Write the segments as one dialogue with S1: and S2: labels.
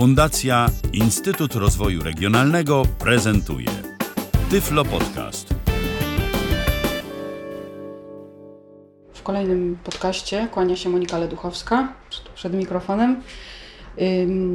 S1: Fundacja Instytut Rozwoju Regionalnego prezentuje Tyflo Podcast.
S2: W kolejnym podcaście kłania się Monika Leduchowska przed, mikrofonem.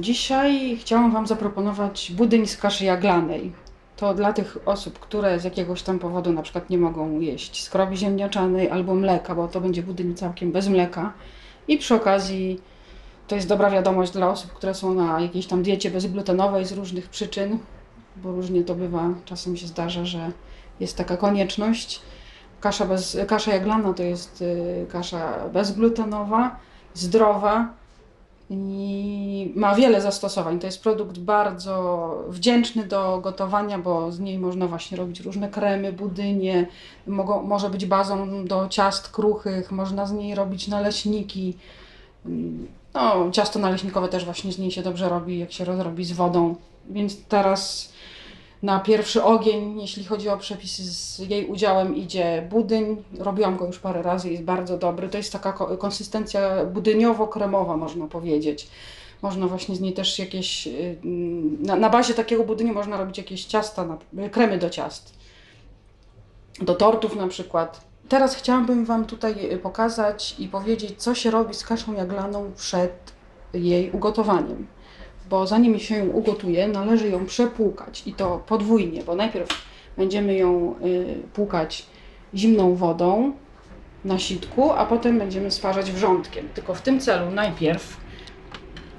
S2: Dzisiaj chciałam Wam zaproponować budyń z kaszy jaglanej. To dla tych osób, które z jakiegoś tam powodu na przykład nie mogą jeść skrobi ziemniaczanej albo mleka, bo to będzie budyń całkiem bez mleka. I przy okazji to jest dobra wiadomość dla osób, które są na jakiejś tam diecie bezglutenowej z różnych przyczyn, bo różnie to bywa. Czasem się zdarza, że jest taka konieczność. Kasza, bez, kasza jaglana to jest y, kasza bezglutenowa, zdrowa i ma wiele zastosowań. To jest produkt bardzo wdzięczny do gotowania, bo z niej można właśnie robić różne kremy, budynie, mogą, może być bazą do ciast kruchych, można z niej robić naleśniki. No, ciasto naleśnikowe też właśnie z niej się dobrze robi, jak się rozrobi z wodą. Więc teraz na pierwszy ogień, jeśli chodzi o przepisy z jej udziałem, idzie budyń. Robiłam go już parę razy, jest bardzo dobry. To jest taka ko- konsystencja budyniowo-kremowa, można powiedzieć. Można właśnie z niej też jakieś. y, Na, na bazie takiego budyniu można robić jakieś ciasta, kremy do ciast. Do tortów na przykład. Teraz chciałabym Wam tutaj y, pokazać i powiedzieć, co się robi z kaszą jaglaną przed jej ugotowaniem bo zanim się ją ugotuje, należy ją przepłukać i to podwójnie, bo najpierw będziemy ją y, płukać zimną wodą na sitku, a potem będziemy smażać wrzątkiem. Tylko w tym celu najpierw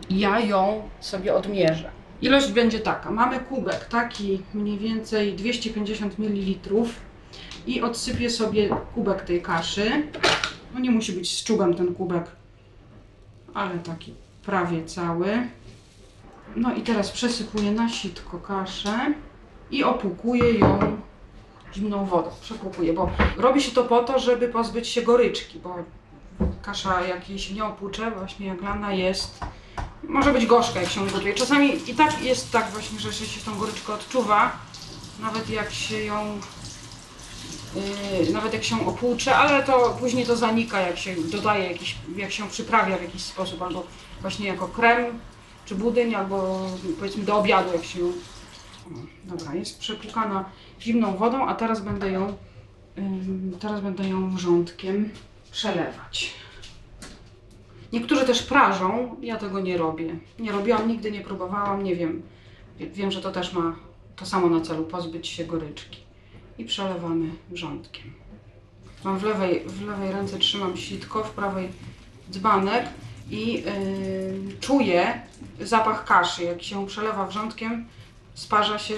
S2: ja ją sobie odmierzę. Ilość będzie taka. Mamy kubek taki mniej więcej 250 ml i odsypię sobie kubek tej kaszy. No nie musi być z czubem ten kubek, ale taki prawie cały. No i teraz przesypuję na sitko kaszę i opłukuję ją zimną wodą. Przepłukuję, bo robi się to po to, żeby pozbyć się goryczki, bo kasza jak jej się nie opłucze, właśnie jaglana jest, może być gorzka jak się gotuje. Czasami i tak jest tak właśnie, że się tą goryczkę odczuwa, nawet jak się ją nawet jak się opłucze, ale to później to zanika, jak się dodaje jakiś, jak się przyprawia w jakiś sposób, albo właśnie jako krem, czy budyń, albo powiedzmy do obiadu, jak się Dobra, jest przepłukana zimną wodą, a teraz będę ją, teraz będę ją wrzątkiem przelewać. Niektórzy też prażą, ja tego nie robię. Nie robiłam, nigdy nie próbowałam, nie wiem. Wiem, że to też ma to samo na celu, pozbyć się goryczki. I przelewamy wrzątkiem. Mam w lewej, w lewej ręce trzymam sitko, w prawej dzbanek i yy, czuję zapach kaszy. Jak się przelewa wrzątkiem, sparza się,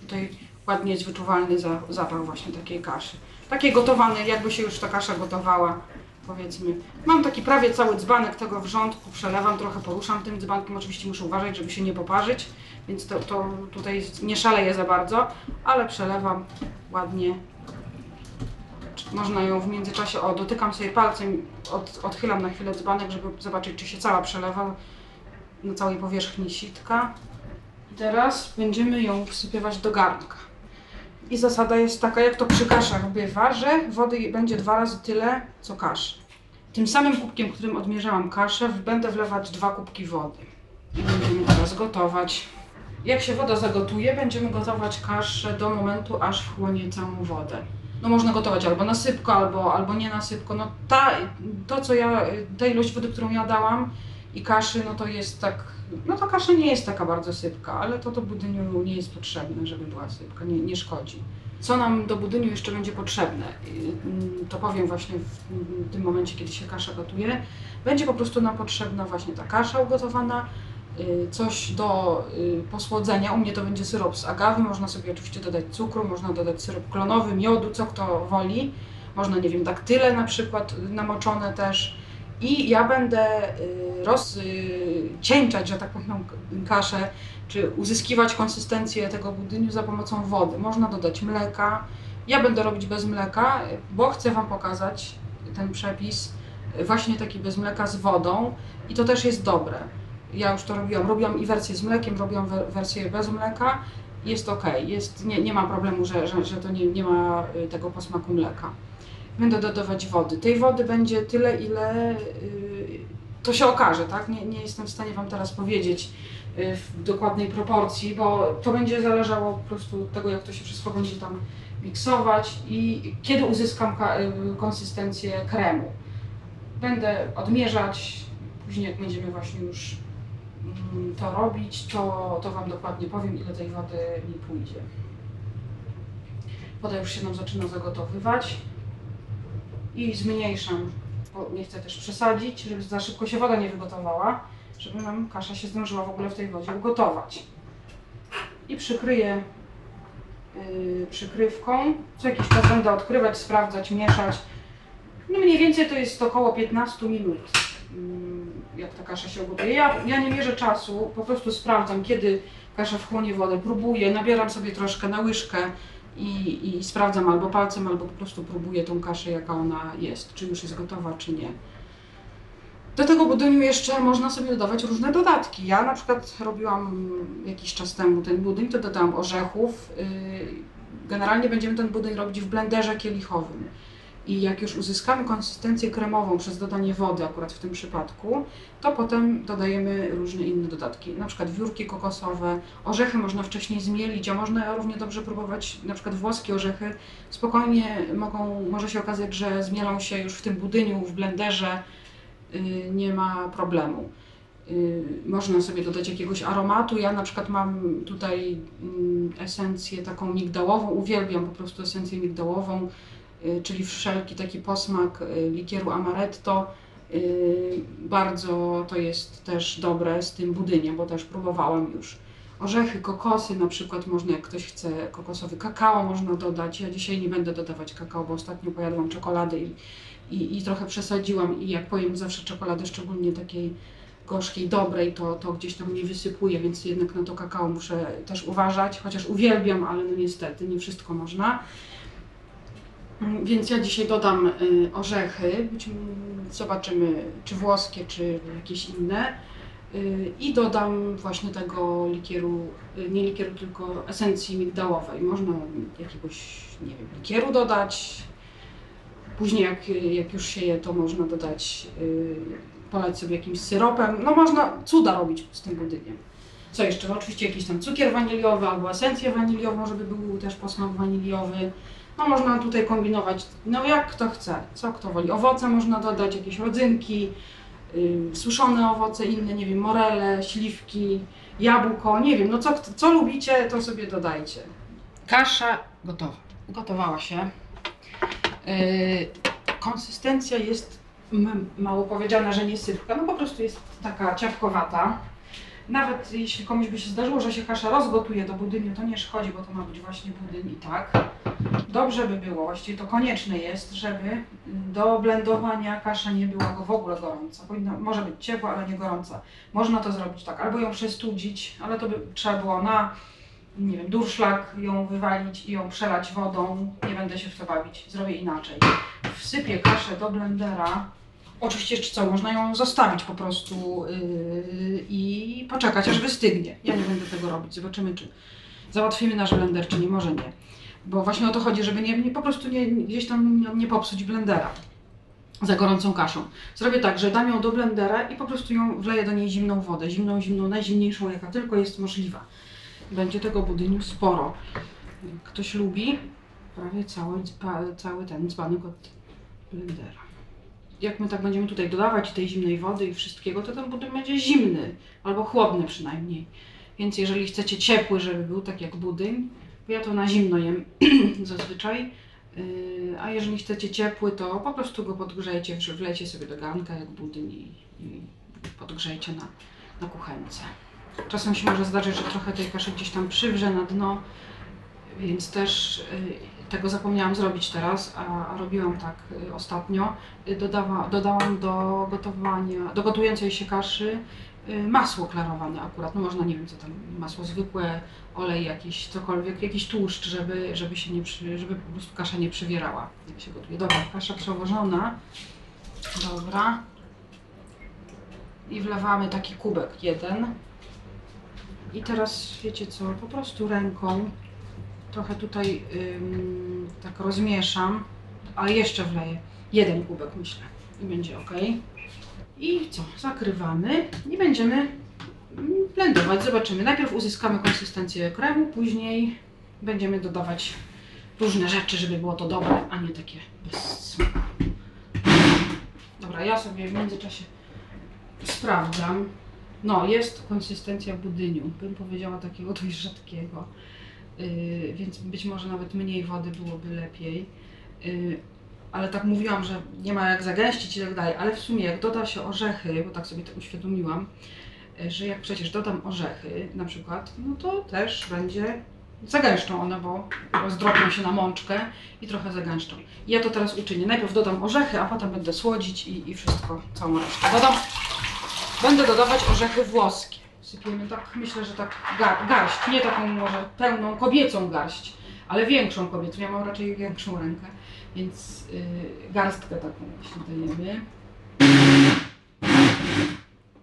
S2: tutaj ładnie jest wyczuwalny za, zapach właśnie takiej kaszy. Takiej gotowanej, jakby się już ta kasza gotowała, powiedzmy. Mam taki prawie cały dzbanek tego wrzątku, przelewam, trochę poruszam tym dzbankiem, oczywiście muszę uważać, żeby się nie poparzyć, więc to, to tutaj nie szaleję za bardzo, ale przelewam ładnie można ją w międzyczasie, o dotykam sobie palcem, od, odchylam na chwilę dzbanek, żeby zobaczyć czy się cała przelewa na całej powierzchni sitka. I teraz będziemy ją wsypywać do garnka. I zasada jest taka, jak to przy kaszach bywa, że wody będzie dwa razy tyle, co kaszy. Tym samym kubkiem, którym odmierzałam kaszę, będę wlewać dwa kubki wody. I będziemy teraz gotować. Jak się woda zagotuje, będziemy gotować kaszę do momentu, aż wchłonie całą wodę no można gotować albo na sypko, albo, albo nie na sypko. No ta, to co ja, ta ilość wody, którą ja dałam i kaszy, no to jest tak, no to kasza nie jest taka bardzo sypka, ale to do budyniu nie jest potrzebne, żeby była sypka, nie, nie szkodzi. Co nam do budyniu jeszcze będzie potrzebne, Yy, to powiem właśnie w tym momencie, kiedy się kasza gotuje. Będzie po prostu nam potrzebna właśnie ta kasza ugotowana, coś do yy, posłodzenia. U mnie to będzie syrop z agawy. Można sobie oczywiście dodać cukru, można dodać syrop klonowy, miodu, co kto woli. Można, nie wiem, daktyle na przykład namoczone też. I ja będę y, rozcieńczać, że tak powiem, kaszę, czy uzyskiwać konsystencję tego budyniu za pomocą wody. Można dodać mleka. Ja będę robić bez mleka, bo chcę Wam pokazać ten przepis właśnie taki bez mleka z wodą i to też jest dobre ja już to robiłam. Robiłam i wersję z mlekiem, robiłam we- wersję bez mleka. Jest ok, jest, nie, nie ma problemu, że, że, że to nie, nie ma y, tego posmaku mleka. Będę dodawać wody. Tej wody będzie tyle, ile, y, to się okaże, tak? Nie, nie jestem w stanie Wam teraz powiedzieć y, w dokładnej proporcji, bo to będzie zależało po prostu od tego, jak to się wszystko będzie tam miksować i kiedy uzyskam ka- y, konsystencję kremu. Będę odmierzać, później jak będziemy właśnie już to robić, to, to Wam dokładnie powiem, ile tej wody mi pójdzie. Woda już się nam zaczyna zagotowywać i zmniejszam, bo nie chcę też przesadzić, żeby za szybko się woda nie wygotowała, żeby nam kasza się zdążyła w ogóle w tej wodzie ugotować. I przykryję yy, przykrywką. Co jakiś czas będę odkrywać, sprawdzać, mieszać. No mniej więcej to jest około 15 minut, mm, jak ta kasza się ugotuje. Ja, ja nie mierzę czasu, po prostu sprawdzam, kiedy kasza wchłonie wodę, próbuję, nabieram sobie troszkę na łyżkę i, i sprawdzam albo palcem, albo po prostu próbuję tą kaszę, jaka ona jest, czy już jest gotowa, czy nie. Do tego budyniu jeszcze można sobie dodawać różne dodatki. Ja na przykład robiłam jakiś czas temu ten budyń, to dodałam orzechów. Yy, Generalnie będziemy ten budyń robić w blenderze kielichowym. I jak już uzyskamy konsystencję kremową przez dodanie wody, akurat w tym przypadku, to potem dodajemy różne inne dodatki, na przykład wiórki kokosowe, orzechy można wcześniej zmielić, a można równie dobrze próbować na przykład włoskie orzechy. Spokojnie mogą, może się okazać, że zmielą się już w tym budyniu, w blenderze, yy, nie ma problemu. Yy, Można sobie dodać jakiegoś aromatu. Ja na przykład mam tutaj mm, esencję taką migdałową, uwielbiam po prostu esencję migdałową, czyli wszelki taki posmak yy, likieru amaretto. Yy, Bardzo to jest też dobre z tym budyniem, bo też próbowałam już. Orzechy, kokosy na przykład można, jak ktoś chce kokosowy kakao można dodać. Ja dzisiaj nie będę dodawać kakao, bo ostatnio pojadłam czekoladę i, i, i trochę przesadziłam i jak pojem zawsze czekoladę, szczególnie takiej gorzkiej, dobrej, to, to gdzieś tam mi wysypuje, więc jednak na to kakao muszę też uważać, chociaż uwielbiam, ale no niestety nie wszystko można. Mm, Więc ja dzisiaj dodam y, orzechy, zobaczymy czy włoskie, czy jakieś inne. Y, I dodam właśnie tego likieru, y, nie likieru, tylko esencji migdałowej. Można jakiegoś, nie wiem, likieru dodać. Później jak, jak już się je, to można dodać, polać sobie jakimś syropem. No można cuda robić z tym budyniem. Co jeszcze? Oczywiście jakiś tam cukier waniliowy albo esencję waniliową, żeby był też posmak waniliowy. No można tutaj kombinować, no jak kto chce, co kto woli. Owoce można dodać, jakieś rodzynki, yy, suszone owoce inne, nie wiem, morele, śliwki, jabłko, nie wiem, no co, co lubicie, to sobie dodajcie. Kasza gotowa. Ugotowała się. Yy, konsystencja jest mało powiedziane, że nie sypka, no po prostu jest taka ciapkowata. Nawet jeśli komuś by się zdarzyło, że się kasza rozgotuje do budyniu, to nie szkodzi, bo to ma być właśnie budyń i tak. Dobrze by było, właściwie to konieczne jest, żeby do blendowania kasza nie była w ogóle gorąca. Może być ciepła, ale nie gorąca. Można to zrobić tak, albo ją przestudzić, ale to by trzeba było na, nie wiem, durszlak ją wywalić i ją przelać wodą. Nie będę się w to bawić, zrobię inaczej. Wsypię kaszę do blendera. Oczywiście jeszcze co, można ją zostawić po prostu yy, i poczekać aż wystygnie. Ja nie będę tego robić, zobaczymy czy załatwimy nasz blender, czy nie, może nie. Bo właśnie o to chodzi, żeby nie, nie po prostu nie, gdzieś tam nie, popsuć blendera za gorącą kaszą. Zrobię tak, że dam ją do blendera i po prostu ją wleję do niej zimną wodę. Zimną, zimną, najzimniejszą jaka tylko jest możliwa. Będzie tego budyniu sporo. Ktoś lubi prawie cały, cały ten dzbanek od blendera. Jak my tak będziemy tutaj dodawać tej zimnej wody i wszystkiego, to ten budyń będzie zimny albo chłodny przynajmniej. Więc jeżeli chcecie ciepły, żeby był tak jak budyń, bo ja to na zimno jem zazwyczaj, yy, a jeżeli chcecie ciepły, to po prostu go podgrzejcie, wlejcie sobie do garnka jak budyń i, i podgrzejcie na, na kuchence. Czasem się może zdarzyć, że trochę tej kaszy gdzieś tam przywrze na dno, więc też tego zapomniałam zrobić teraz, a, robiłam tak yy, ostatnio. Yy, Dodawa, dodałam do gotowania, do gotującej się kaszy yy, masło klarowane akurat. No można, nie wiem co tam, masło zwykłe, olej jakiś, cokolwiek, jakiś tłuszcz, żeby, żeby się nie żeby po prostu kasza nie przywierała, jak się gotuje. Dobra, kasza przełożona. Dobra. I wlewamy taki kubek jeden. I teraz wiecie co, po prostu ręką trochę tutaj ym, tak rozmieszam, a jeszcze wleję jeden kubek myślę i będzie ok. I co? Zakrywamy i będziemy mm, blendować. Zobaczymy. Najpierw uzyskamy konsystencję kremu, później będziemy dodawać różne rzeczy, żeby było to dobre, a nie takie bez smaku. Dobra, ja sobie w międzyczasie sprawdzam. No, jest konsystencja budyniu. Bym powiedziała takiego dość rzadkiego. Yy, więc być może nawet mniej wody byłoby lepiej. Yy, ale tak mówiłam, że nie ma jak zagęścić i tak dalej, ale w sumie jak doda się orzechy, bo tak sobie to uświadomiłam, yy, że jak przecież dodam orzechy na przykład, no to też będzie zagęszczą one, bo rozdrobnią się na mączkę i trochę zagęszczą. I ja to teraz uczynię. Najpierw dodam orzechy, a potem będę słodzić i, i wszystko, całą resztę. Dodam, będę dodawać orzechy włoskie. Sypiemy tak, myślę, że tak gar, garść, nie taką może pełną kobiecą garść, ale większą kobiecą. Ja mam raczej większą rękę, więc yy, garstkę taką właśnie dajemy.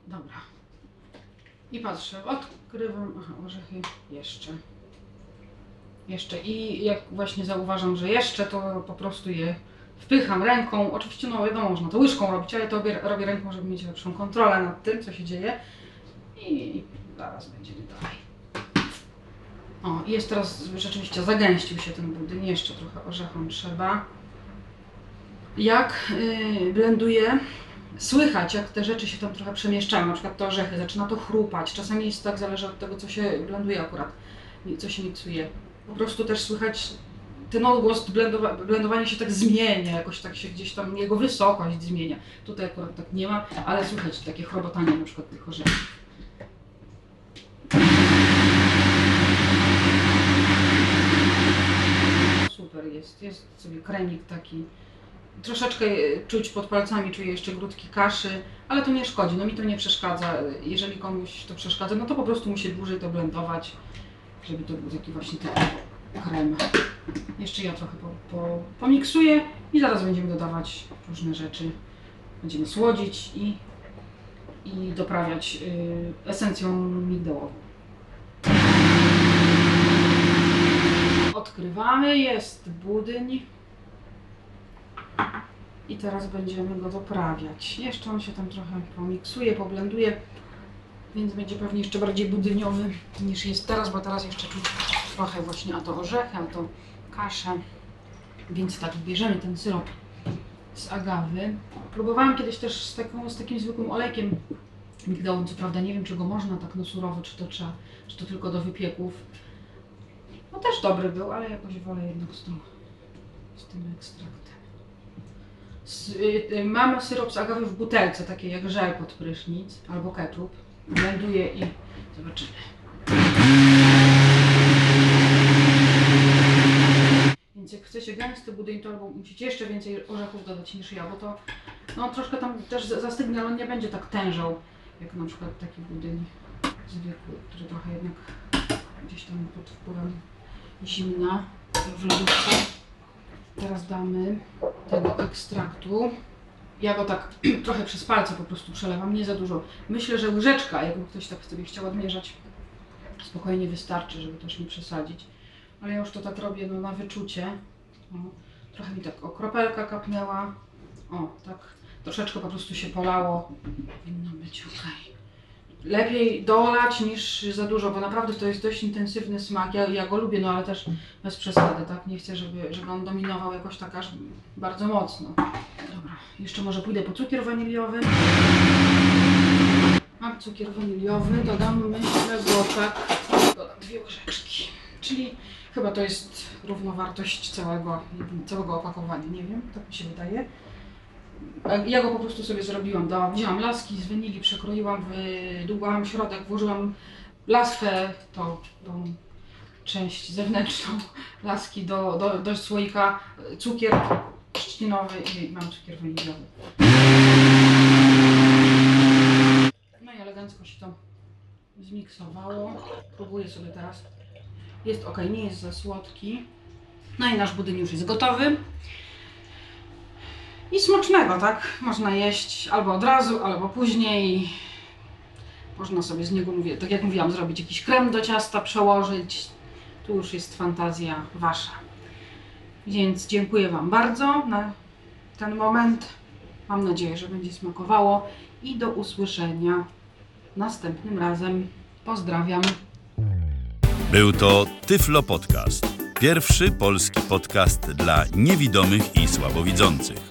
S2: Dobra. I patrzę, odkrywam, aha, orzechy jeszcze. Jeszcze i jak właśnie zauważam, że jeszcze, to po prostu je wpycham ręką. Oczywiście, no wiadomo, można to łyżką robić, ale to robię ręką, żeby mieć lepszą kontrolę nad tym, co się dzieje. I zaraz będziemy dalej. O, jest teraz rzeczywiście zagęścił się ten budyń, jeszcze trochę orzechom trzeba. Jak yy, blenduję, słychać jak te rzeczy się tam trochę przemieszczają, na przykład te orzechy, zaczyna to chrupać. Czasami jest tak, zależy od tego, co się blenduje akurat, co się miksuje. Po prostu też słychać ten odgłos blendowa blendowania się tak zmienia, jakoś tak się gdzieś tam jego wysokość zmienia. Tutaj akurat tak nie ma, ale słychać takie chrobotanie na przykład tych orzechów. Super jest, jest sobie kremik taki. Troszeczkę e, czuć pod palcami, czuję jeszcze grudki kaszy, ale to nie szkodzi, no mi to nie przeszkadza. Jeżeli komuś to przeszkadza, no to po prostu musi dłużej to blendować, żeby to był taki właśnie taki krem. Jeszcze ja trochę po, po, pomiksuję i zaraz będziemy dodawać różne rzeczy. Będziemy słodzić i, i doprawiać y, esencją migdałową. Odkrywamy, jest budyń. I teraz będziemy go doprawiać. Jeszcze on się tam trochę pomiksuje, poblenduje, więc będzie pewnie jeszcze bardziej budyniowy niż jest teraz, bo teraz jeszcze czuć trochę właśnie a to orzechy, a to kaszę. Więc tak, bierzemy ten syrop z agawy. Próbowałam kiedyś też z, taką, z takim zwykłym olejkiem migdałowym, co prawda nie wiem, czy go można tak na surowo, czy to trzeba, czy to tylko do wypieków. No też dobry był, ale jakoś wolę jednak z, tą, z tym ekstraktem. S, y, y, mam syrop z agawy w butelce, takie jak żel pod prysznic albo ketchup. Blenduję i zobaczymy. Więc jak chcecie gęsty budyń, to albo musicie jeszcze więcej orzechów dodać niż ja, bo to no, troszkę tam też za- zastygnie, ale on nie będzie tak tężał, jak na przykład taki budyń zwykły, który trochę jednak gdzieś tam pod wpływem zimna w lodówce. Teraz damy tego ekstraktu. Ja go tak trochę przez palce po prostu przelewam, nie za dużo. Myślę, że łyżeczka, jakby ktoś tak sobie chciał odmierzać, spokojnie wystarczy, żeby też nie przesadzić. Ale ja już to tak robię no, na wyczucie. O, trochę mi tak o kropelka kapnęła. O, tak troszeczkę po prostu się polało. Powinno być ok. Lepiej dolać niż za dużo, bo naprawdę to jest dość intensywny smak. Ja, ja go lubię, no ale też bez przesady, tak? Nie chcę, żeby, żeby on dominował jakoś tak aż bardzo mocno. Dobra, jeszcze może pójdę po cukier waniliowy. Mam cukier waniliowy, dodam myślę go tak, dodam dwie łyżeczki. Czyli chyba to jest równowartość całego, całego opakowania, nie wiem, tak mi się wydaje. E, Ja go po prostu sobie zrobiłam. Dałam, wzięłam laski z wanilii, przekroiłam, wydłubałam środek, włożyłam laskę, to tą część zewnętrzną laski do, do, do słoika, cukier trzcinowy i mam cukier waniliowy. No i elegancko się to zmiksowało. Próbuję sobie teraz. Jest ok, nie jest za słodki. No i nasz budyń już jest gotowy. I smacznego, tak? Można jeść albo od razu, albo później. Można sobie z niego, mówię, tak jak mówiłam, zrobić jakiś krem do ciasta, przełożyć. Tu już jest fantazja wasza. Więc dziękuję Wam bardzo na ten moment. Mam nadzieję, że będzie smakowało i do usłyszenia następnym razem. Pozdrawiam.
S1: Był to Tyflo Podcast. Pierwszy polski podcast dla niewidomych i słabowidzących.